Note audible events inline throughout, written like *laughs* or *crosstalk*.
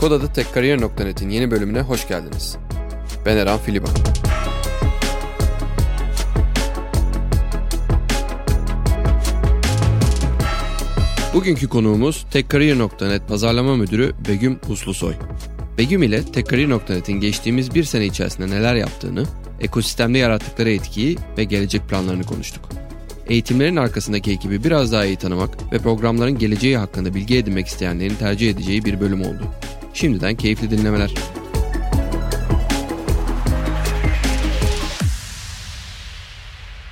Kodada Tekkariyer.net'in yeni bölümüne hoş geldiniz. Ben Eren Filiban. Bugünkü konuğumuz Tekkariyer.net pazarlama müdürü Begüm Uslusoy. Begüm ile Tekkariyer.net'in geçtiğimiz bir sene içerisinde neler yaptığını, ekosistemde yarattıkları etkiyi ve gelecek planlarını konuştuk. Eğitimlerin arkasındaki ekibi biraz daha iyi tanımak ve programların geleceği hakkında bilgi edinmek isteyenlerin tercih edeceği bir bölüm oldu. Şimdiden keyifli dinlemeler.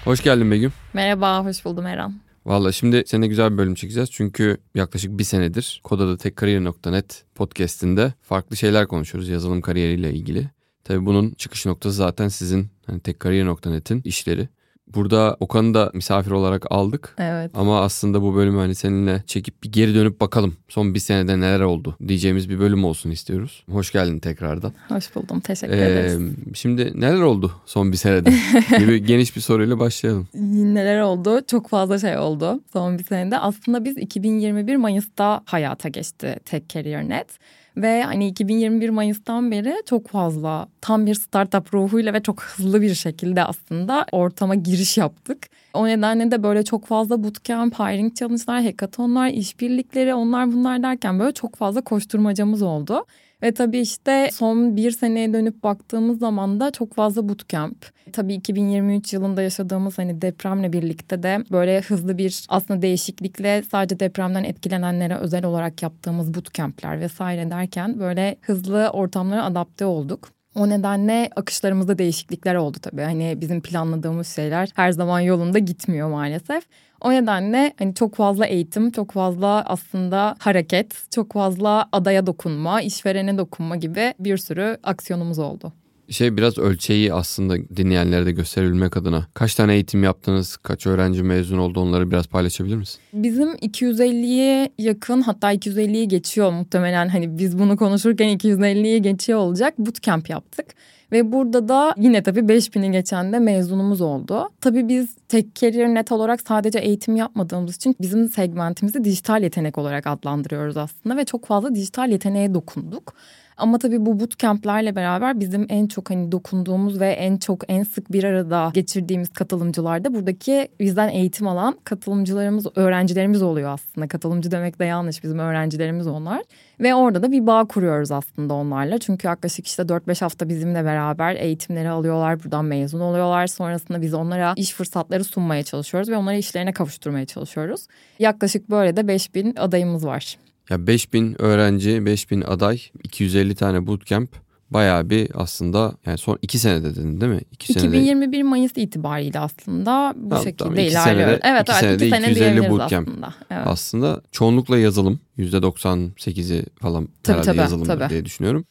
Hoş geldin Begüm. Merhaba, hoş buldum Eren. Valla şimdi seninle güzel bir bölüm çekeceğiz. Çünkü yaklaşık bir senedir Kodada Tekkariyer.net podcastinde farklı şeyler konuşuyoruz yazılım kariyeriyle ilgili. Tabii bunun çıkış noktası zaten sizin hani Tekkariyer.net'in işleri. Burada Okan'ı da misafir olarak aldık. Evet. Ama aslında bu bölümü hani seninle çekip bir geri dönüp bakalım. Son bir senede neler oldu diyeceğimiz bir bölüm olsun istiyoruz. Hoş geldin tekrardan. Hoş buldum. Teşekkür ee, ederiz. Şimdi neler oldu son bir senede? *laughs* gibi geniş bir soruyla başlayalım. Neler oldu? Çok fazla şey oldu son bir senede. Aslında biz 2021 Mayıs'ta hayata geçti Tek Career Net. Ve hani 2021 Mayıs'tan beri çok fazla tam bir startup ruhuyla ve çok hızlı bir şekilde aslında ortama giriş yaptık. O nedenle de böyle çok fazla bootcamp, hiring challenge'lar, hackathonlar, işbirlikleri onlar bunlar derken böyle çok fazla koşturmacamız oldu. Ve tabii işte son bir seneye dönüp baktığımız zaman da çok fazla bootcamp. Tabii 2023 yılında yaşadığımız hani depremle birlikte de böyle hızlı bir aslında değişiklikle sadece depremden etkilenenlere özel olarak yaptığımız bootcampler vesaire derken böyle hızlı ortamlara adapte olduk. O nedenle akışlarımızda değişiklikler oldu tabii. Hani bizim planladığımız şeyler her zaman yolunda gitmiyor maalesef. O nedenle hani çok fazla eğitim, çok fazla aslında hareket, çok fazla adaya dokunma, işverene dokunma gibi bir sürü aksiyonumuz oldu şey biraz ölçeği aslında dinleyenlere de gösterebilmek adına. Kaç tane eğitim yaptınız, kaç öğrenci mezun oldu onları biraz paylaşabilir misin? Bizim 250'ye yakın hatta 250'yi geçiyor muhtemelen hani biz bunu konuşurken 250'yi geçiyor olacak bootcamp yaptık. Ve burada da yine tabii 5000'i geçen de mezunumuz oldu. Tabii biz tek career net olarak sadece eğitim yapmadığımız için bizim segmentimizi dijital yetenek olarak adlandırıyoruz aslında ve çok fazla dijital yeteneğe dokunduk. Ama tabii bu bootcamp'lerle beraber bizim en çok hani dokunduğumuz ve en çok en sık bir arada geçirdiğimiz katılımcılar da buradaki bizden eğitim alan katılımcılarımız, öğrencilerimiz oluyor aslında. Katılımcı demek de yanlış bizim öğrencilerimiz onlar. Ve orada da bir bağ kuruyoruz aslında onlarla. Çünkü yaklaşık işte 4-5 hafta bizimle beraber eğitimleri alıyorlar. Buradan mezun oluyorlar. Sonrasında biz onlara iş fırsatları sunmaya çalışıyoruz ve onları işlerine kavuşturmaya çalışıyoruz. Yaklaşık böyle de 5000 adayımız var. Ya 5000 öğrenci, 5000 aday, 250 tane bootcamp bayağı bir aslında yani son iki senede dedin değil mi? İki 2021 senede... Mayıs itibariyle aslında bu tamam, şekilde tamam. İki ilerliyor. Senede, evet, iki evet, senede iki sene 250 bootcamp aslında. Evet. aslında çoğunlukla yazılım %98'i falan tabii, herhalde tabii, yazılım tabii. diye düşünüyorum.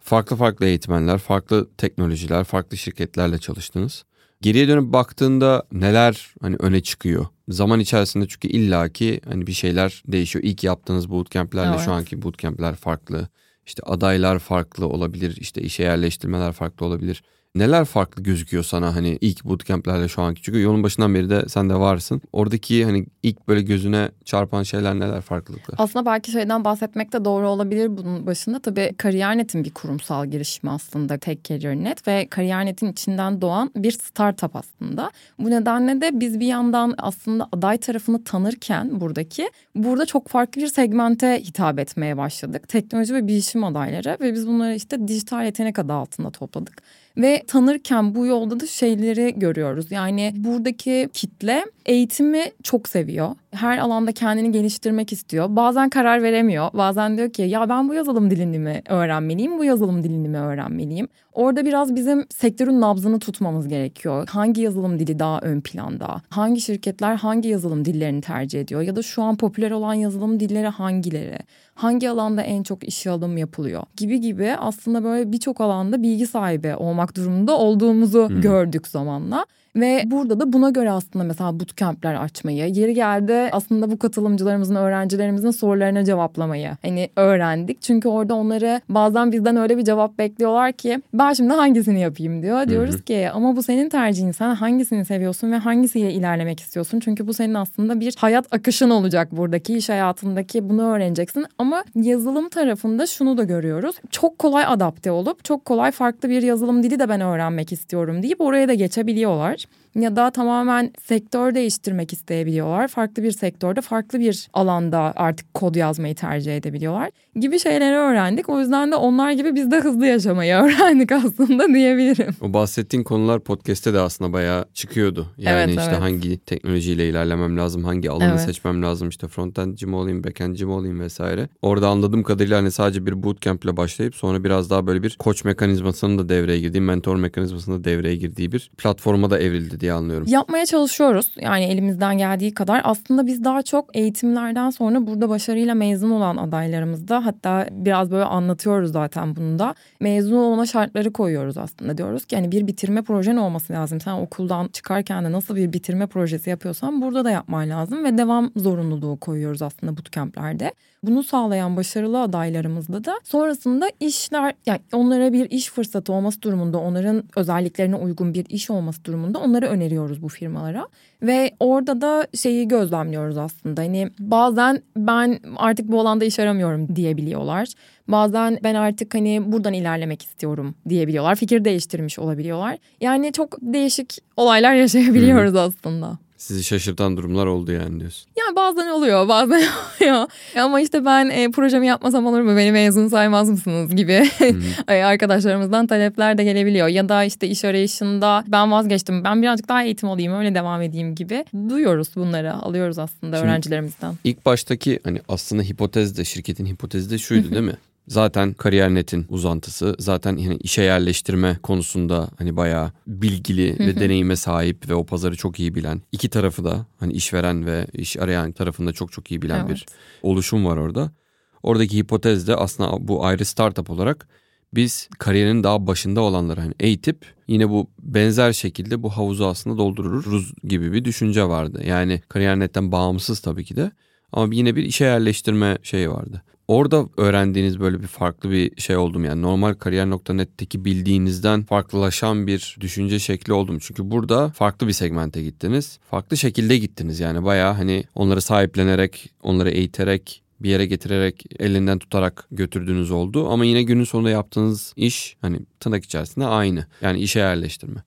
Farklı farklı eğitmenler, farklı teknolojiler, farklı şirketlerle çalıştınız. Geriye dönüp baktığında neler hani öne çıkıyor? Zaman içerisinde çünkü illaki hani bir şeyler değişiyor. İlk yaptığınız bootcamp'lerle evet. şu anki bootcamp'ler farklı. İşte adaylar farklı olabilir. İşte işe yerleştirmeler farklı olabilir. Neler farklı gözüküyor sana hani ilk bootcamp'lerle şu anki? Çünkü yolun başından beri de sen de varsın. Oradaki hani ilk böyle gözüne çarpan şeyler neler farklılıklar? Aslında belki şeyden bahsetmek de doğru olabilir bunun başında. Tabii Kariyernet'in bir kurumsal girişimi aslında Tek Career Net ve Kariyernet'in içinden doğan bir startup aslında. Bu nedenle de biz bir yandan aslında aday tarafını tanırken buradaki burada çok farklı bir segmente hitap etmeye başladık. Teknoloji ve bilişim adayları ve biz bunları işte dijital yetenek adı altında topladık. Ve tanırken bu yolda da şeyleri görüyoruz. Yani buradaki kitle eğitimi çok seviyor. Her alanda kendini geliştirmek istiyor. Bazen karar veremiyor. Bazen diyor ki ya ben bu yazılım dilini mi öğrenmeliyim, bu yazılım dilini mi öğrenmeliyim? Orada biraz bizim sektörün nabzını tutmamız gerekiyor. Hangi yazılım dili daha ön planda? Hangi şirketler hangi yazılım dillerini tercih ediyor? Ya da şu an popüler olan yazılım dilleri hangileri? Hangi alanda en çok işe alım yapılıyor? Gibi gibi aslında böyle birçok alanda bilgi sahibi olmak durumunda olduğumuzu hmm. gördük zamanla. Ve burada da buna göre aslında mesela bootcamp'ler açmayı, yeri geldi aslında bu katılımcılarımızın, öğrencilerimizin sorularına cevaplamayı hani öğrendik. Çünkü orada onları bazen bizden öyle bir cevap bekliyorlar ki ben şimdi hangisini yapayım diyor. Diyoruz Hı-hı. ki ama bu senin tercihin. Sen hangisini seviyorsun ve hangisiyle ilerlemek istiyorsun? Çünkü bu senin aslında bir hayat akışın olacak buradaki iş hayatındaki bunu öğreneceksin. Ama yazılım tarafında şunu da görüyoruz. Çok kolay adapte olup çok kolay farklı bir yazılım dili de ben öğrenmek istiyorum deyip oraya da geçebiliyorlar ya da tamamen sektör değiştirmek isteyebiliyorlar. Farklı bir sektörde, farklı bir alanda artık kod yazmayı tercih edebiliyorlar gibi şeyleri öğrendik. O yüzden de onlar gibi biz de hızlı yaşamayı *laughs* öğrendik aslında diyebilirim. O bahsettiğin konular podcast'te de aslında bayağı çıkıyordu. Yani evet, işte evet. hangi teknolojiyle ilerlemem lazım, hangi alanı evet. seçmem lazım, işte frontendci mi olayım, backendci mi olayım vesaire. Orada anladığım kadarıyla hani sadece bir bootcamp ile başlayıp sonra biraz daha böyle bir koç mekanizmasının da devreye girdiği, mentor mekanizmasının da devreye girdiği bir platforma da evrildi diye anlıyorum. Yapmaya çalışıyoruz. Yani elimizden geldiği kadar. Aslında biz daha çok eğitimlerden sonra burada başarıyla mezun olan adaylarımızda hatta biraz böyle anlatıyoruz zaten bunu da. Mezun olma şartları koyuyoruz aslında. Diyoruz ki hani bir bitirme projen olması lazım. Sen okuldan çıkarken de nasıl bir bitirme projesi yapıyorsan burada da yapman lazım ve devam zorunluluğu koyuyoruz aslında bootcamp'lerde. Bunu sağlayan başarılı adaylarımızda da sonrasında işler yani onlara bir iş fırsatı olması durumunda onların özelliklerine uygun bir iş olması durumunda onları öneriyoruz bu firmalara. Ve orada da şeyi gözlemliyoruz aslında. Hani bazen ben artık bu alanda iş aramıyorum diyebiliyorlar. Bazen ben artık hani buradan ilerlemek istiyorum diyebiliyorlar. Fikir değiştirmiş olabiliyorlar. Yani çok değişik olaylar *laughs* yaşayabiliyoruz aslında. Sizi şaşırtan durumlar oldu yani diyorsun. Yani bazen oluyor bazen *laughs* oluyor. Ama işte ben e, projemi yapmasam olur mu beni mezun saymaz mısınız gibi *laughs* arkadaşlarımızdan talepler de gelebiliyor. Ya da işte iş arayışında ben vazgeçtim ben birazcık daha eğitim alayım öyle devam edeyim gibi. Duyuyoruz bunları alıyoruz aslında Şimdi öğrencilerimizden. İlk baştaki hani aslında hipotez de şirketin hipotezi de şuydu değil mi? Zaten kariyer netin uzantısı. Zaten yani işe yerleştirme konusunda hani bayağı bilgili ve deneyime sahip ve o pazarı çok iyi bilen. iki tarafı da hani işveren ve iş arayan tarafında çok çok iyi bilen evet. bir oluşum var orada. Oradaki hipotez de aslında bu ayrı startup olarak biz kariyerin daha başında olanları hani eğitip yine bu benzer şekilde bu havuzu aslında doldururuz gibi bir düşünce vardı. Yani kariyer netten bağımsız tabii ki de ama yine bir işe yerleştirme şeyi vardı. Orada öğrendiğiniz böyle bir farklı bir şey oldum yani normal kariyer.net'teki bildiğinizden farklılaşan bir düşünce şekli oldum. Çünkü burada farklı bir segmente gittiniz. Farklı şekilde gittiniz yani baya hani onları sahiplenerek, onları eğiterek bir yere getirerek elinden tutarak götürdüğünüz oldu. Ama yine günün sonunda yaptığınız iş hani tırnak içerisinde aynı. Yani işe yerleştirme.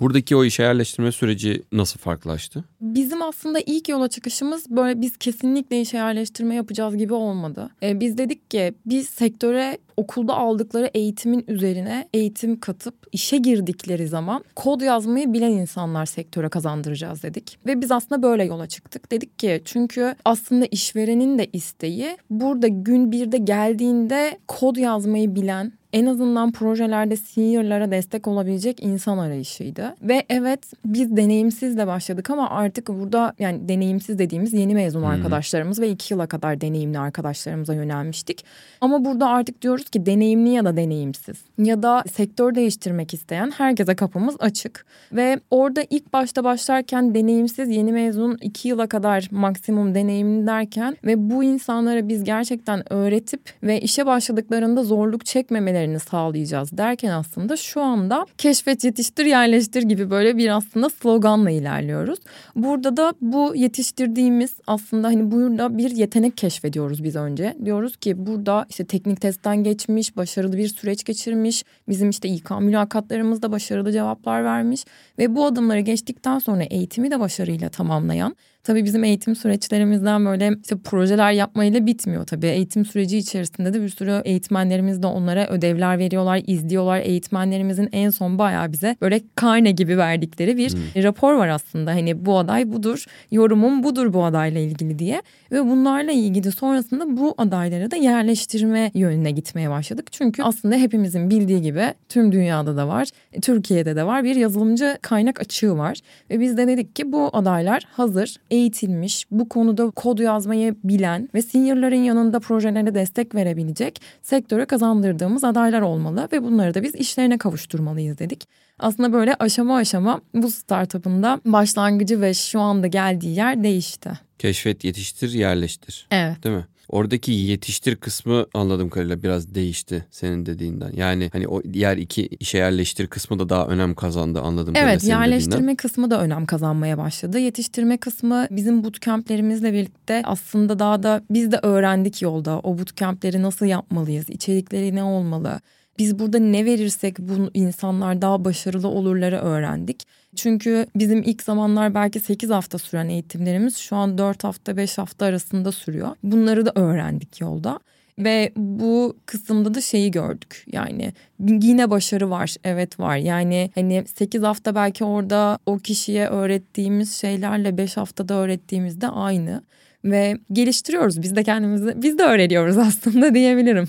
Buradaki o işe yerleştirme süreci nasıl farklılaştı? Bizim aslında ilk yola çıkışımız böyle biz kesinlikle işe yerleştirme yapacağız gibi olmadı. Ee, biz dedik ki biz sektöre okulda aldıkları eğitimin üzerine eğitim katıp işe girdikleri zaman kod yazmayı bilen insanlar sektöre kazandıracağız dedik. Ve biz aslında böyle yola çıktık. Dedik ki çünkü aslında işverenin de isteği burada gün birde geldiğinde kod yazmayı bilen en azından projelerde seniorlara destek olabilecek insan arayışıydı. Ve evet biz deneyimsizle başladık ama artık burada yani deneyimsiz dediğimiz yeni mezun hmm. arkadaşlarımız ve iki yıla kadar deneyimli arkadaşlarımıza yönelmiştik. Ama burada artık diyoruz ki deneyimli ya da deneyimsiz ya da sektör değiştirmek isteyen herkese kapımız açık. Ve orada ilk başta başlarken deneyimsiz yeni mezun iki yıla kadar maksimum deneyimli derken ve bu insanlara biz gerçekten öğretip ve işe başladıklarında zorluk çekmemeleri gelmelerini sağlayacağız derken aslında şu anda keşfet yetiştir yerleştir gibi böyle bir aslında sloganla ilerliyoruz. Burada da bu yetiştirdiğimiz aslında hani burada bir yetenek keşfediyoruz biz önce. Diyoruz ki burada işte teknik testten geçmiş, başarılı bir süreç geçirmiş, bizim işte İK mülakatlarımızda başarılı cevaplar vermiş ve bu adımları geçtikten sonra eğitimi de başarıyla tamamlayan Tabii bizim eğitim süreçlerimizden böyle işte projeler yapmayla bitmiyor tabii. Eğitim süreci içerisinde de bir sürü eğitmenlerimiz de onlara ödevler veriyorlar, izliyorlar. Eğitmenlerimizin en son bayağı bize böyle karne gibi verdikleri bir hmm. rapor var aslında. Hani bu aday budur, yorumum budur bu adayla ilgili diye. Ve bunlarla ilgili sonrasında bu adaylara da yerleştirme yönüne gitmeye başladık. Çünkü aslında hepimizin bildiği gibi tüm dünyada da var, Türkiye'de de var bir yazılımcı kaynak açığı var. Ve biz de dedik ki bu adaylar hazır, eğitilmiş, bu konuda kod yazmayı bilen ve seniorların yanında projelerine destek verebilecek sektöre kazandırdığımız adaylar adaylar olmalı ve bunları da biz işlerine kavuşturmalıyız dedik. Aslında böyle aşama aşama bu startup'ın da başlangıcı ve şu anda geldiği yer değişti. Keşfet, yetiştir, yerleştir. Evet. Değil mi? Oradaki yetiştir kısmı anladığım kadarıyla biraz değişti senin dediğinden. Yani hani o diğer iki işe yerleştir kısmı da daha önem kazandı anladığım kadarıyla Evet senin yerleştirme dediğinden. kısmı da önem kazanmaya başladı. Yetiştirme kısmı bizim bootcamplerimizle birlikte aslında daha da biz de öğrendik yolda. O bootcampleri nasıl yapmalıyız, içerikleri ne olmalı, biz burada ne verirsek bu insanlar daha başarılı olurları öğrendik. Çünkü bizim ilk zamanlar belki 8 hafta süren eğitimlerimiz şu an 4 hafta 5 hafta arasında sürüyor. Bunları da öğrendik yolda. Ve bu kısımda da şeyi gördük yani yine başarı var evet var yani hani 8 hafta belki orada o kişiye öğrettiğimiz şeylerle 5 haftada öğrettiğimizde aynı ve geliştiriyoruz biz de kendimizi biz de öğreniyoruz *laughs* aslında diyebilirim.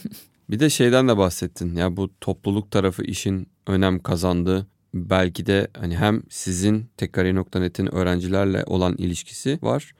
Bir de şeyden de bahsettin. Ya bu topluluk tarafı işin önem kazandığı belki de hani hem sizin tekkariye.net'in öğrencilerle olan ilişkisi var.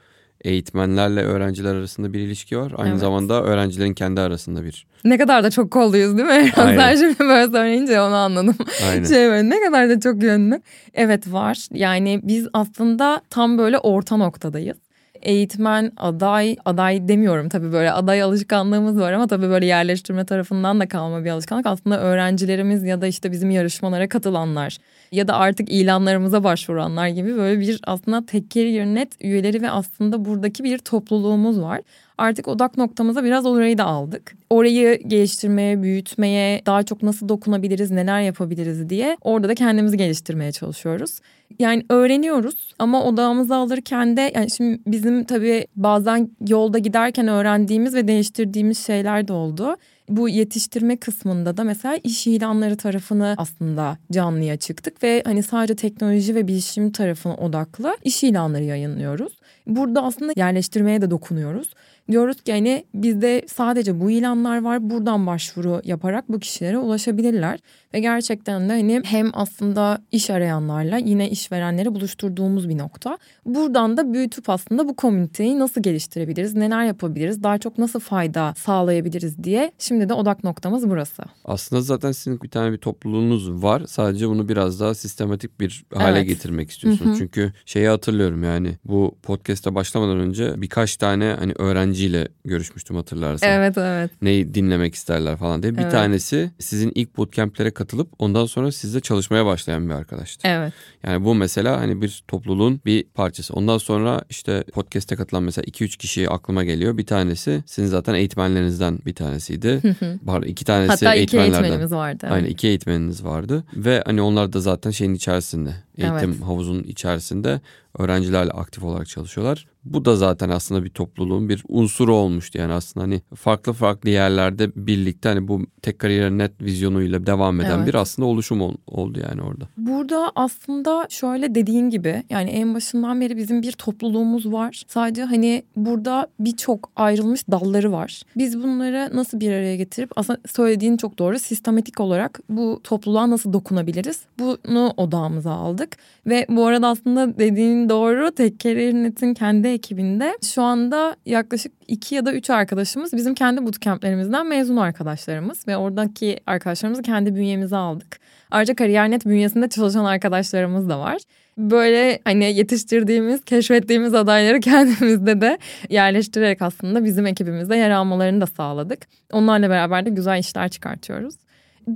Eğitmenlerle öğrenciler arasında bir ilişki var. Aynı evet. zamanda öğrencilerin kendi arasında bir. Ne kadar da çok kolluyuz değil mi? Aynen. şimdi böyle söyleyince onu anladım. Aynen. Şey böyle ne kadar da çok yönlü. Evet var. Yani biz aslında tam böyle orta noktadayız eğitmen, aday, aday demiyorum tabii böyle aday alışkanlığımız var ama tabii böyle yerleştirme tarafından da kalma bir alışkanlık. Aslında öğrencilerimiz ya da işte bizim yarışmalara katılanlar ya da artık ilanlarımıza başvuranlar gibi böyle bir aslında tekkeri yönet üyeleri ve aslında buradaki bir topluluğumuz var. Artık odak noktamıza biraz orayı da aldık. Orayı geliştirmeye, büyütmeye, daha çok nasıl dokunabiliriz, neler yapabiliriz diye orada da kendimizi geliştirmeye çalışıyoruz. Yani öğreniyoruz ama odağımızı alırken de yani şimdi bizim tabii bazen yolda giderken öğrendiğimiz ve değiştirdiğimiz şeyler de oldu bu yetiştirme kısmında da mesela iş ilanları tarafını aslında canlıya çıktık ve hani sadece teknoloji ve bilişim tarafına odaklı iş ilanları yayınlıyoruz. Burada aslında yerleştirmeye de dokunuyoruz. Diyoruz ki hani bizde sadece bu ilanlar var. Buradan başvuru yaparak bu kişilere ulaşabilirler. Ve gerçekten de hani hem aslında iş arayanlarla yine işverenleri buluşturduğumuz bir nokta. Buradan da büyütüp aslında bu komüniteyi nasıl geliştirebiliriz, neler yapabiliriz, daha çok nasıl fayda sağlayabiliriz diye şimdi de odak noktamız burası. Aslında zaten sizin bir tane bir topluluğunuz var. Sadece bunu biraz daha sistematik bir hale evet. getirmek istiyorsunuz. Hı hı. Çünkü şeyi hatırlıyorum yani bu podcast'a başlamadan önce birkaç tane hani öğrenciyle görüşmüştüm hatırlarsan. Evet evet. Neyi dinlemek isterler falan diye. Bir evet. tanesi sizin ilk bootcamp'lere katılıp ondan sonra sizle çalışmaya başlayan bir arkadaştı. Evet. Yani bu mesela hani bir topluluğun bir parçası. Ondan sonra işte podcast'e katılan mesela 2-3 kişi aklıma geliyor. Bir tanesi sizin zaten eğitmenlerinizden bir tanesiydi. Var iki tanesi Hatta eğitmenlerden. iki eğitmenimiz vardı. Aynen iki eğitmeniniz vardı. Ve hani onlar da zaten şeyin içerisinde. Eğitim evet. havuzunun içerisinde öğrencilerle aktif olarak çalışıyorlar. Bu da zaten aslında bir topluluğun bir unsuru olmuştu yani aslında hani farklı farklı yerlerde birlikte hani bu tek kariyer net vizyonuyla devam eden evet. bir aslında oluşum ol, oldu yani orada. Burada aslında şöyle dediğin gibi yani en başından beri bizim bir topluluğumuz var. Sadece hani burada birçok ayrılmış dalları var. Biz bunları nasıl bir araya getirip aslında söylediğin çok doğru sistematik olarak bu topluluğa nasıl dokunabiliriz? Bunu odağımıza aldık ve bu arada aslında dediğin doğru tek kariyer netin kendi ekibinde şu anda yaklaşık iki ya da üç arkadaşımız bizim kendi bootcamplerimizden mezun arkadaşlarımız ve oradaki arkadaşlarımızı kendi bünyemize aldık. Ayrıca KariyerNet bünyesinde çalışan arkadaşlarımız da var. Böyle hani yetiştirdiğimiz, keşfettiğimiz adayları *laughs* kendimizde de yerleştirerek aslında bizim ekibimizde yer almalarını da sağladık. Onlarla beraber de güzel işler çıkartıyoruz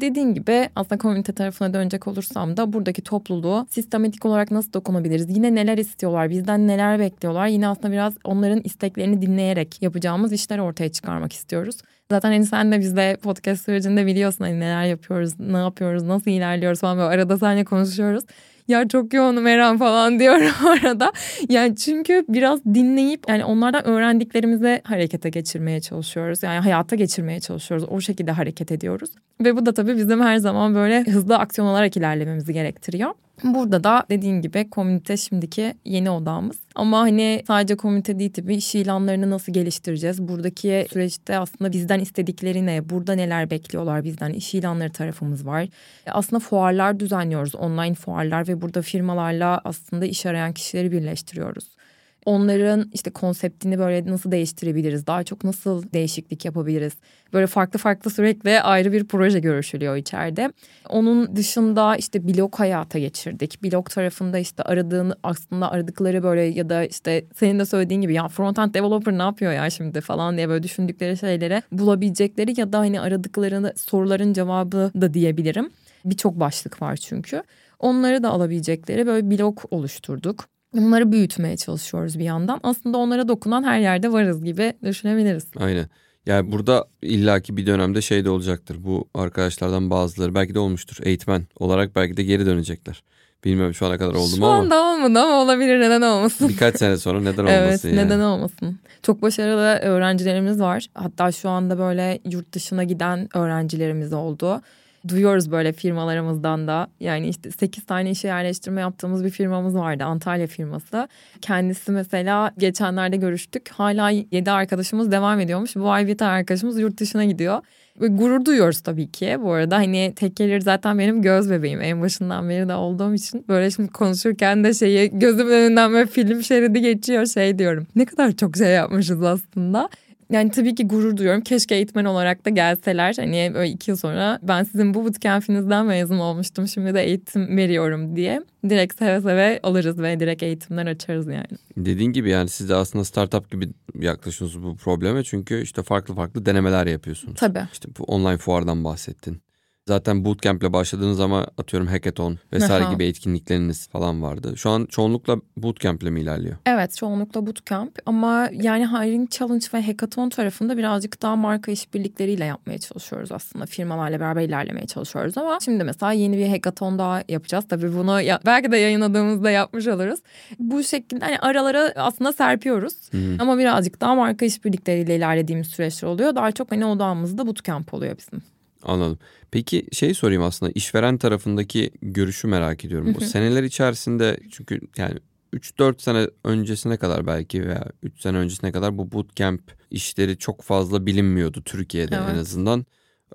dediğin gibi aslında komünite tarafına dönecek olursam da buradaki topluluğu sistematik olarak nasıl dokunabiliriz? Yine neler istiyorlar? Bizden neler bekliyorlar? Yine aslında biraz onların isteklerini dinleyerek yapacağımız işler ortaya çıkarmak istiyoruz. Zaten hani sen de bizde podcast sürecinde biliyorsun hani neler yapıyoruz, ne yapıyoruz, nasıl ilerliyoruz falan böyle arada seninle konuşuyoruz ya çok yoğunum Eren falan *laughs* diyorum orada. Yani çünkü biraz dinleyip yani onlardan öğrendiklerimizi harekete geçirmeye çalışıyoruz. Yani hayata geçirmeye çalışıyoruz. O şekilde hareket ediyoruz. Ve bu da tabii bizim her zaman böyle hızlı aksiyon olarak ilerlememizi gerektiriyor. Burada da dediğin gibi komünite şimdiki yeni odamız. Ama hani sadece komünite değil tabii iş ilanlarını nasıl geliştireceğiz? Buradaki süreçte aslında bizden istedikleri ne? Burada neler bekliyorlar bizden? İş ilanları tarafımız var. Aslında fuarlar düzenliyoruz. Online fuarlar ve burada firmalarla aslında iş arayan kişileri birleştiriyoruz. Onların işte konseptini böyle nasıl değiştirebiliriz? Daha çok nasıl değişiklik yapabiliriz? Böyle farklı farklı sürekli ayrı bir proje görüşülüyor içeride. Onun dışında işte blog hayata geçirdik. Blog tarafında işte aradığın aslında aradıkları böyle ya da işte senin de söylediğin gibi ya frontend developer ne yapıyor ya şimdi falan diye böyle düşündükleri şeylere bulabilecekleri ya da hani aradıklarını soruların cevabı da diyebilirim. Birçok başlık var çünkü. Onları da alabilecekleri böyle blog oluşturduk. Bunları büyütmeye çalışıyoruz bir yandan. Aslında onlara dokunan her yerde varız gibi düşünebiliriz. Aynen. Yani burada illaki bir dönemde şey de olacaktır. Bu arkadaşlardan bazıları belki de olmuştur. Eğitmen olarak belki de geri dönecekler. Bilmiyorum şu ana kadar oldu mu ama. Şu anda olmadı ama olabilir neden olmasın. Birkaç sene sonra neden *laughs* olmasın evet, yani. neden olmasın. Çok başarılı öğrencilerimiz var. Hatta şu anda böyle yurt dışına giden öğrencilerimiz oldu duyuyoruz böyle firmalarımızdan da. Yani işte 8 tane işe yerleştirme yaptığımız bir firmamız vardı Antalya firması. Kendisi mesela geçenlerde görüştük. Hala 7 arkadaşımız devam ediyormuş. Bu ay bir tane arkadaşımız yurt dışına gidiyor. Ve gurur duyuyoruz tabii ki. Bu arada hani tekkeleri zaten benim göz bebeğim. En başından beri de olduğum için böyle şimdi konuşurken de şeyi gözümün önünden böyle film şeridi geçiyor şey diyorum. Ne kadar çok şey yapmışız aslında. Yani tabii ki gurur duyuyorum. Keşke eğitmen olarak da gelseler. Hani böyle iki yıl sonra ben sizin bu bootcamp'inizden mezun olmuştum. Şimdi de eğitim veriyorum diye. Direkt seve seve alırız ve direkt eğitimler açarız yani. Dediğin gibi yani siz de aslında startup gibi yaklaşıyorsunuz bu probleme. Çünkü işte farklı farklı denemeler yapıyorsunuz. Tabii. İşte bu online fuardan bahsettin. Zaten bootcamp'le başladığınız ama atıyorum hackathon vesaire gibi etkinlikleriniz falan vardı. Şu an çoğunlukla bootcamp'le mi ilerliyor? Evet çoğunlukla bootcamp ama yani hiring challenge ve hackathon tarafında birazcık daha marka işbirlikleriyle yapmaya çalışıyoruz aslında. Firmalarla beraber ilerlemeye çalışıyoruz ama şimdi mesela yeni bir hackathon daha yapacağız. Tabii bunu ya, belki de yayınladığımızda yapmış oluruz. Bu şekilde hani aralara aslında serpiyoruz. Hmm. Ama birazcık daha marka işbirlikleriyle ilerlediğimiz süreçler oluyor. Daha çok hani odağımız da bootcamp oluyor bizim. Anladım. Peki şey sorayım aslında işveren tarafındaki görüşü merak ediyorum. Bu seneler içerisinde çünkü yani 3-4 sene öncesine kadar belki veya 3 sene öncesine kadar bu bootcamp işleri çok fazla bilinmiyordu Türkiye'de evet. en azından.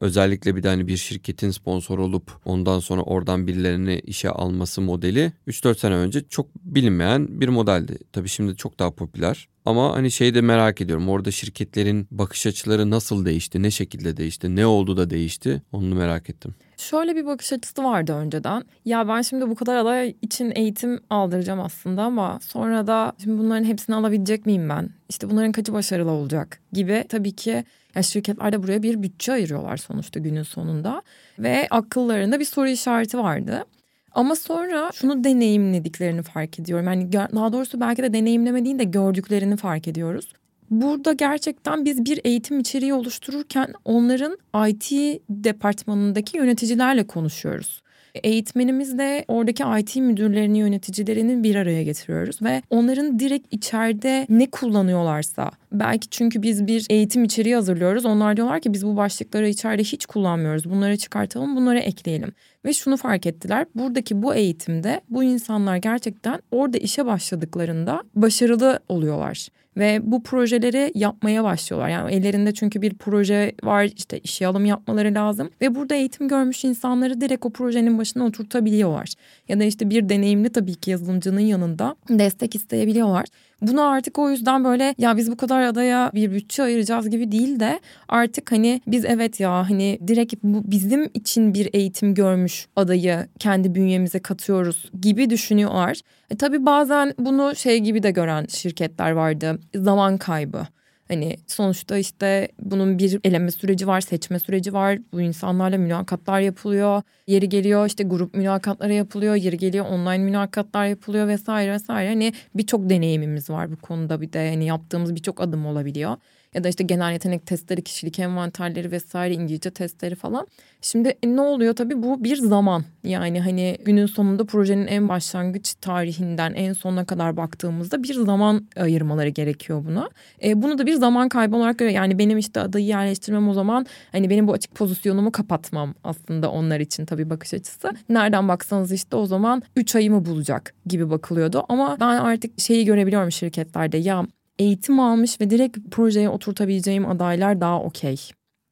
Özellikle bir de hani bir şirketin sponsor olup ondan sonra oradan birilerini işe alması modeli 3-4 sene önce çok bilinmeyen bir modeldi. Tabii şimdi çok daha popüler. Ama hani şeyi de merak ediyorum. Orada şirketlerin bakış açıları nasıl değişti? Ne şekilde değişti? Ne oldu da değişti? Onu merak ettim. Şöyle bir bakış açısı vardı önceden. Ya ben şimdi bu kadar aday için eğitim aldıracağım aslında ama sonra da şimdi bunların hepsini alabilecek miyim ben? İşte bunların kaçı başarılı olacak gibi tabii ki yani şirketler de buraya bir bütçe ayırıyorlar sonuçta günün sonunda. Ve akıllarında bir soru işareti vardı. Ama sonra şunu deneyimlediklerini fark ediyorum. Yani daha doğrusu belki de deneyimleme değil de gördüklerini fark ediyoruz. Burada gerçekten biz bir eğitim içeriği oluştururken onların IT departmanındaki yöneticilerle konuşuyoruz. Eğitmenimizle oradaki IT müdürlerini, yöneticilerini bir araya getiriyoruz ve onların direkt içeride ne kullanıyorlarsa belki çünkü biz bir eğitim içeriği hazırlıyoruz. Onlar diyorlar ki biz bu başlıkları içeride hiç kullanmıyoruz. Bunları çıkartalım, bunları ekleyelim. Ve şunu fark ettiler. Buradaki bu eğitimde bu insanlar gerçekten orada işe başladıklarında başarılı oluyorlar ve bu projeleri yapmaya başlıyorlar. Yani ellerinde çünkü bir proje var işte işe alım yapmaları lazım ve burada eğitim görmüş insanları direkt o projenin başına oturtabiliyorlar. Ya da işte bir deneyimli tabii ki yazılımcının yanında destek isteyebiliyorlar. Bunu artık o yüzden böyle ya biz bu kadar adaya bir bütçe ayıracağız gibi değil de artık hani biz evet ya hani direkt bu bizim için bir eğitim görmüş adayı kendi bünyemize katıyoruz gibi düşünüyorlar. E tabii bazen bunu şey gibi de gören şirketler vardı. Zaman kaybı. Hani sonuçta işte bunun bir eleme süreci var, seçme süreci var. Bu insanlarla mülakatlar yapılıyor. Yeri geliyor işte grup mülakatları yapılıyor. Yeri geliyor online mülakatlar yapılıyor vesaire vesaire. Hani birçok deneyimimiz var bu konuda bir de hani yaptığımız birçok adım olabiliyor ya da işte genel yetenek testleri, kişilik envanterleri vesaire İngilizce testleri falan. Şimdi e, ne oluyor tabii bu bir zaman. Yani hani günün sonunda projenin en başlangıç tarihinden en sonuna kadar baktığımızda bir zaman ayırmaları gerekiyor buna. E, bunu da bir zaman kaybı olarak görüyor. Yani benim işte adayı yerleştirmem o zaman hani benim bu açık pozisyonumu kapatmam aslında onlar için tabii bakış açısı. Nereden baksanız işte o zaman 3 ayımı bulacak gibi bakılıyordu. Ama ben artık şeyi görebiliyorum şirketlerde ya eğitim almış ve direkt projeye oturtabileceğim adaylar daha okey.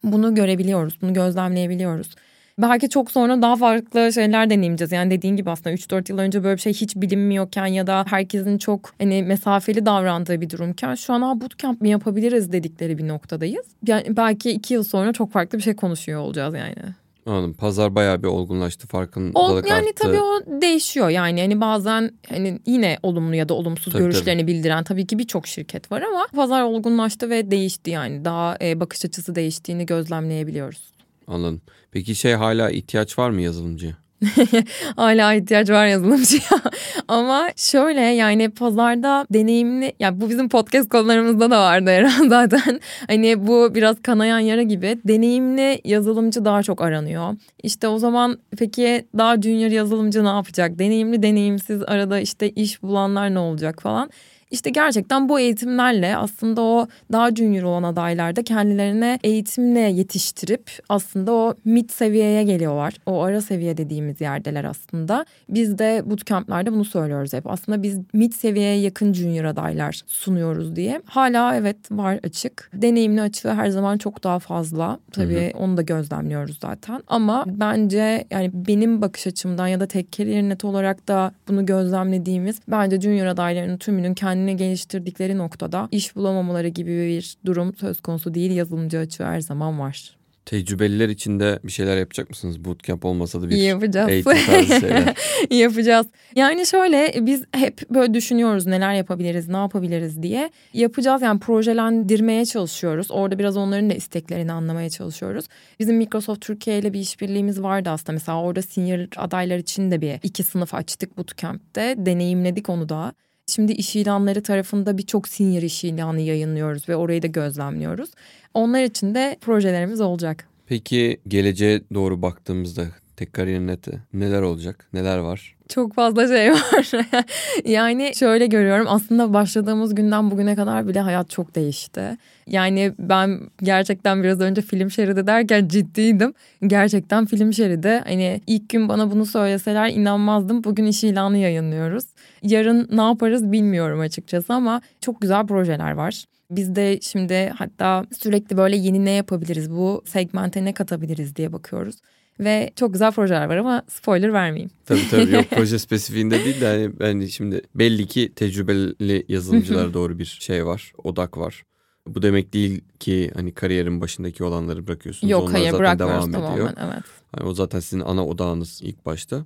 Bunu görebiliyoruz, bunu gözlemleyebiliyoruz. belki çok sonra daha farklı şeyler deneyimleyeceğiz. Yani dediğin gibi aslında 3-4 yıl önce böyle bir şey hiç bilinmiyorken ya da herkesin çok hani mesafeli davrandığı bir durumken şu an ha bootcamp mi yapabiliriz dedikleri bir noktadayız. Yani belki 2 yıl sonra çok farklı bir şey konuşuyor olacağız yani. Anladım. Pazar bayağı bir olgunlaştı farkındalık o, yani arttı. tabii o değişiyor yani hani bazen hani yine olumlu ya da olumsuz tabii, görüşlerini tabii. bildiren tabii ki birçok şirket var ama pazar olgunlaştı ve değişti yani daha e, bakış açısı değiştiğini gözlemleyebiliyoruz. Anladım. Peki şey hala ihtiyaç var mı yazılımcıya? *laughs* Hala ihtiyaç var yazılımcıya. *laughs* Ama şöyle yani pazarda deneyimli ya yani bu bizim podcast konularımızda da vardı herhalde *laughs* zaten. Hani bu biraz kanayan yara gibi deneyimli yazılımcı daha çok aranıyor. İşte o zaman peki daha junior yazılımcı ne yapacak? Deneyimli deneyimsiz arada işte iş bulanlar ne olacak falan. İşte gerçekten bu eğitimlerle aslında o daha junior olan adaylar da kendilerine eğitimle yetiştirip aslında o mid seviyeye geliyorlar. O ara seviye dediğimiz yerdeler aslında. Biz de bootcamp'lerde bunu söylüyoruz hep. Aslında biz mid seviyeye yakın junior adaylar sunuyoruz diye. Hala evet var açık. Deneyimli açığı her zaman çok daha fazla. Tabii hı hı. onu da gözlemliyoruz zaten. Ama bence yani benim bakış açımdan ya da tek kariyer net olarak da bunu gözlemlediğimiz bence junior adaylarının tümünün kendi kendini geliştirdikleri noktada iş bulamamaları gibi bir durum söz konusu değil. Yazılımcı açığı her zaman var. Tecrübeliler için de bir şeyler yapacak mısınız? Bootcamp olmasa da bir Yapacağız. eğitim tarzı şeyler. *laughs* Yapacağız. Yani şöyle biz hep böyle düşünüyoruz neler yapabiliriz, ne yapabiliriz diye. Yapacağız yani projelendirmeye çalışıyoruz. Orada biraz onların da isteklerini anlamaya çalışıyoruz. Bizim Microsoft Türkiye ile bir işbirliğimiz vardı aslında. Mesela orada senior adaylar için de bir iki sınıf açtık bootcamp'te. Deneyimledik onu da. Şimdi iş ilanları tarafında birçok senior iş ilanı yayınlıyoruz ve orayı da gözlemliyoruz. Onlar için de projelerimiz olacak. Peki geleceğe doğru baktığımızda tek kariyer neti neler olacak? Neler var? Çok fazla şey *laughs* var. yani şöyle görüyorum aslında başladığımız günden bugüne kadar bile hayat çok değişti. Yani ben gerçekten biraz önce film şeridi derken ciddiydim. Gerçekten film şeridi. Hani ilk gün bana bunu söyleseler inanmazdım. Bugün iş ilanı yayınlıyoruz. Yarın ne yaparız bilmiyorum açıkçası ama çok güzel projeler var. Biz de şimdi hatta sürekli böyle yeni ne yapabiliriz, bu segmente ne katabiliriz diye bakıyoruz. Ve çok güzel projeler var ama spoiler vermeyeyim. Tabii tabii yok *laughs* proje spesifiğinde değil de hani, hani şimdi belli ki tecrübeli yazılımcılara doğru bir şey var, odak var. Bu demek değil ki hani kariyerin başındaki olanları bırakıyorsunuz. Yok Onlar hayır zaten devam ediyor. tamamen evet. Hani o zaten sizin ana odağınız ilk başta.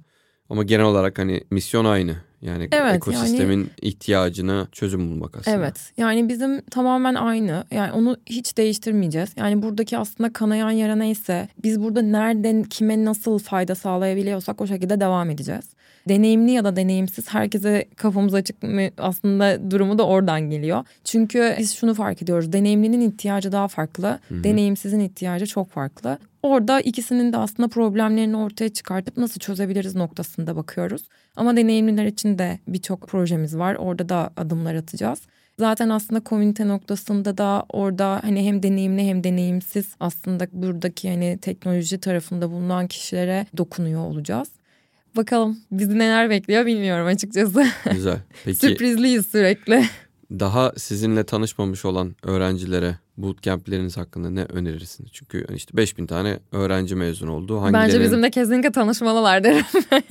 Ama genel olarak hani misyon aynı. Yani evet, ekosistemin yani, ihtiyacına çözüm bulmak aslında. Evet. Yani bizim tamamen aynı. Yani onu hiç değiştirmeyeceğiz. Yani buradaki aslında kanayan yara neyse biz burada nereden kime nasıl fayda sağlayabiliyorsak o şekilde devam edeceğiz. Deneyimli ya da deneyimsiz herkese kafamız açık mı aslında durumu da oradan geliyor. Çünkü biz şunu fark ediyoruz. Deneyimlinin ihtiyacı daha farklı. Hı-hı. Deneyimsizin ihtiyacı çok farklı. Orada ikisinin de aslında problemlerini ortaya çıkartıp nasıl çözebiliriz noktasında bakıyoruz. Ama deneyimliler için de birçok projemiz var. Orada da adımlar atacağız. Zaten aslında komünite noktasında da orada hani hem deneyimli hem deneyimsiz aslında buradaki hani teknoloji tarafında bulunan kişilere dokunuyor olacağız. Bakalım bizi neler bekliyor bilmiyorum açıkçası. *laughs* Güzel. Peki Sürprizliyiz sürekli. Daha sizinle tanışmamış olan öğrencilere bootcamp'leriniz hakkında ne önerirsiniz? Çünkü hani işte 5000 tane öğrenci mezun oldu. Hangileri... Bence bizim de kesinlikle tanışmalılar derim.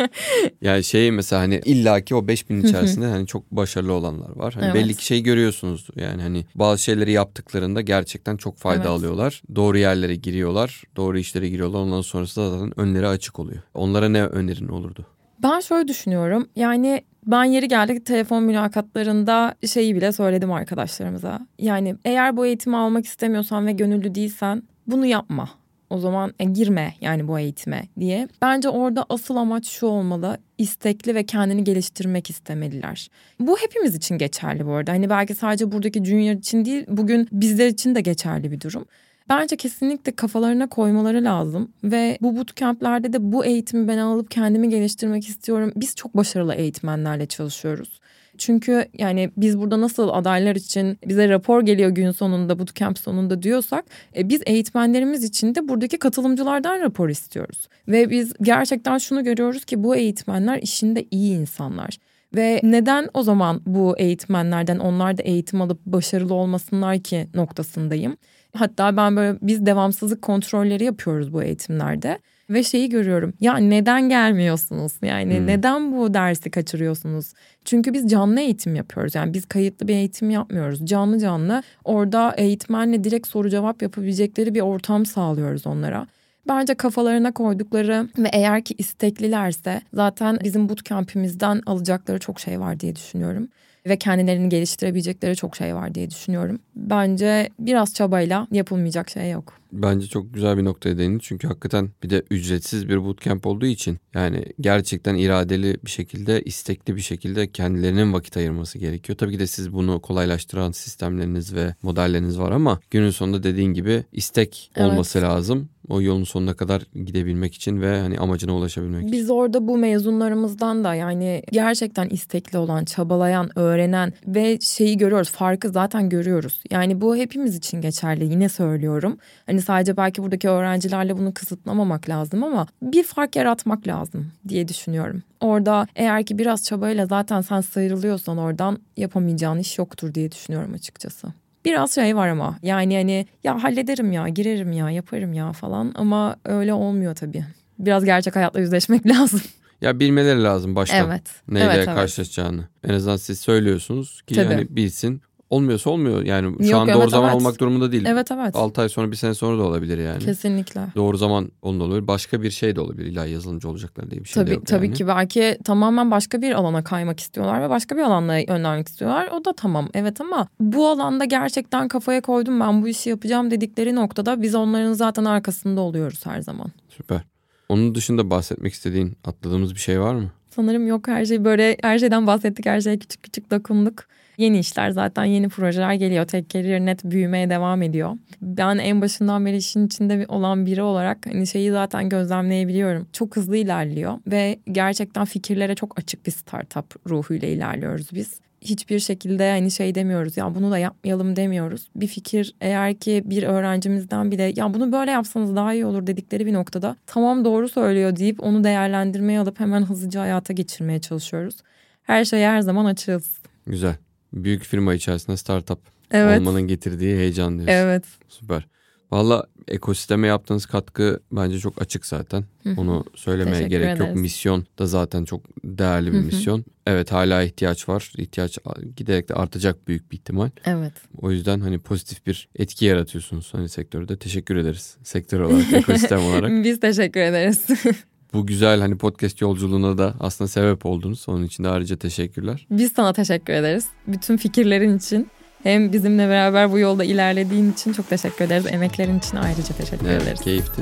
*laughs* yani şey mesela hani illaki o 5000 içerisinde hani çok başarılı olanlar var. Hani evet. belli ki şey görüyorsunuz yani hani bazı şeyleri yaptıklarında gerçekten çok fayda evet. alıyorlar. Doğru yerlere giriyorlar, doğru işlere giriyorlar. Ondan sonrası da zaten önleri açık oluyor. Onlara ne önerin olurdu? Ben şöyle düşünüyorum. Yani ben yeri geldi telefon mülakatlarında şeyi bile söyledim arkadaşlarımıza. Yani eğer bu eğitimi almak istemiyorsan ve gönüllü değilsen bunu yapma. O zaman e, girme yani bu eğitime diye. Bence orada asıl amaç şu olmalı. istekli ve kendini geliştirmek istemeliler. Bu hepimiz için geçerli bu arada. Hani belki sadece buradaki junior için değil, bugün bizler için de geçerli bir durum. Bence kesinlikle kafalarına koymaları lazım ve bu bootcamp'lerde de bu eğitimi ben alıp kendimi geliştirmek istiyorum. Biz çok başarılı eğitmenlerle çalışıyoruz. Çünkü yani biz burada nasıl adaylar için bize rapor geliyor gün sonunda bootcamp sonunda diyorsak e, biz eğitmenlerimiz için de buradaki katılımcılardan rapor istiyoruz. Ve biz gerçekten şunu görüyoruz ki bu eğitmenler işinde iyi insanlar. Ve neden o zaman bu eğitmenlerden onlar da eğitim alıp başarılı olmasınlar ki noktasındayım. Hatta ben böyle biz devamsızlık kontrolleri yapıyoruz bu eğitimlerde. Ve şeyi görüyorum. Ya neden gelmiyorsunuz? Yani hmm. neden bu dersi kaçırıyorsunuz? Çünkü biz canlı eğitim yapıyoruz. Yani biz kayıtlı bir eğitim yapmıyoruz. Canlı canlı orada eğitmenle direkt soru cevap yapabilecekleri bir ortam sağlıyoruz onlara. Bence kafalarına koydukları ve eğer ki isteklilerse zaten bizim bootcamp'imizden alacakları çok şey var diye düşünüyorum ve kendilerini geliştirebilecekleri çok şey var diye düşünüyorum. Bence biraz çabayla yapılmayacak şey yok. Bence çok güzel bir noktaya değindin çünkü hakikaten bir de ücretsiz bir bootcamp olduğu için yani gerçekten iradeli bir şekilde istekli bir şekilde kendilerinin vakit ayırması gerekiyor. Tabii ki de siz bunu kolaylaştıran sistemleriniz ve modelleriniz var ama günün sonunda dediğin gibi istek olması evet. lazım o yolun sonuna kadar gidebilmek için ve hani amacına ulaşabilmek için. Biz orada bu mezunlarımızdan da yani gerçekten istekli olan, çabalayan, öğrenen ve şeyi görüyoruz. Farkı zaten görüyoruz. Yani bu hepimiz için geçerli. Yine söylüyorum. Hani sadece belki buradaki öğrencilerle bunu kısıtlamamak lazım ama bir fark yaratmak lazım diye düşünüyorum. Orada eğer ki biraz çabayla zaten sen sıyrılıyorsan oradan yapamayacağın iş yoktur diye düşünüyorum açıkçası. Biraz şey var ama yani hani ya hallederim ya girerim ya yaparım ya falan ama öyle olmuyor tabii. Biraz gerçek hayatla yüzleşmek *laughs* lazım. Ya bilmeleri lazım baştan. Evet. Neyle evet, karşılaşacağını. En azından siz söylüyorsunuz ki Tabii. hani bilsin. Olmuyorsa olmuyor yani şu Yok, an doğru evet, zaman evet. olmak durumunda değil. Evet evet. 6 ay sonra bir sene sonra da olabilir yani. Kesinlikle. Doğru zaman onun olabilir. Başka bir şey de olabilir. İlla yazılımcı olacaklar diye bir şey tabii, de yok Tabii yani. ki belki tamamen başka bir alana kaymak istiyorlar ve başka bir alanla yönlenmek istiyorlar. O da tamam evet ama bu alanda gerçekten kafaya koydum ben bu işi yapacağım dedikleri noktada biz onların zaten arkasında oluyoruz her zaman. Süper. Onun dışında bahsetmek istediğin atladığımız bir şey var mı? Sanırım yok her şey böyle her şeyden bahsettik her şeye küçük küçük dokunduk. Yeni işler zaten yeni projeler geliyor. Tek Career net büyümeye devam ediyor. Ben en başından beri işin içinde olan biri olarak hani şeyi zaten gözlemleyebiliyorum. Çok hızlı ilerliyor ve gerçekten fikirlere çok açık bir startup ruhuyla ilerliyoruz biz hiçbir şekilde hani şey demiyoruz ya bunu da yapmayalım demiyoruz. Bir fikir eğer ki bir öğrencimizden bile ya bunu böyle yapsanız daha iyi olur dedikleri bir noktada tamam doğru söylüyor deyip onu değerlendirmeye alıp hemen hızlıca hayata geçirmeye çalışıyoruz. Her şeye her zaman açığız. Güzel büyük firma içerisinde startup evet. olmanın getirdiği heyecan diyorsun. Evet. Süper. Valla ekosisteme yaptığınız katkı bence çok açık zaten. Onu söylemeye gerek ederiz. yok. Misyon da zaten çok değerli bir misyon. Evet hala ihtiyaç var. İhtiyaç giderek de artacak büyük bir ihtimal. Evet. O yüzden hani pozitif bir etki yaratıyorsunuz hani sektörde. Teşekkür ederiz. Sektör olarak, ekosistem *laughs* olarak. Biz teşekkür ederiz. *laughs* bu güzel hani podcast yolculuğuna da aslında sebep oldunuz. Onun için de ayrıca teşekkürler. Biz sana teşekkür ederiz. Bütün fikirlerin için. Hem bizimle beraber bu yolda ilerlediğin için çok teşekkür ederiz. Emeklerin için ayrıca teşekkür evet, ederiz. Keyifti.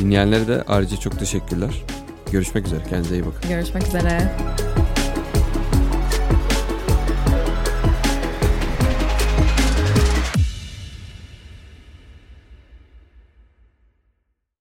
Dinleyenlere de ayrıca çok teşekkürler. Görüşmek üzere. Kendinize iyi bakın. Görüşmek üzere.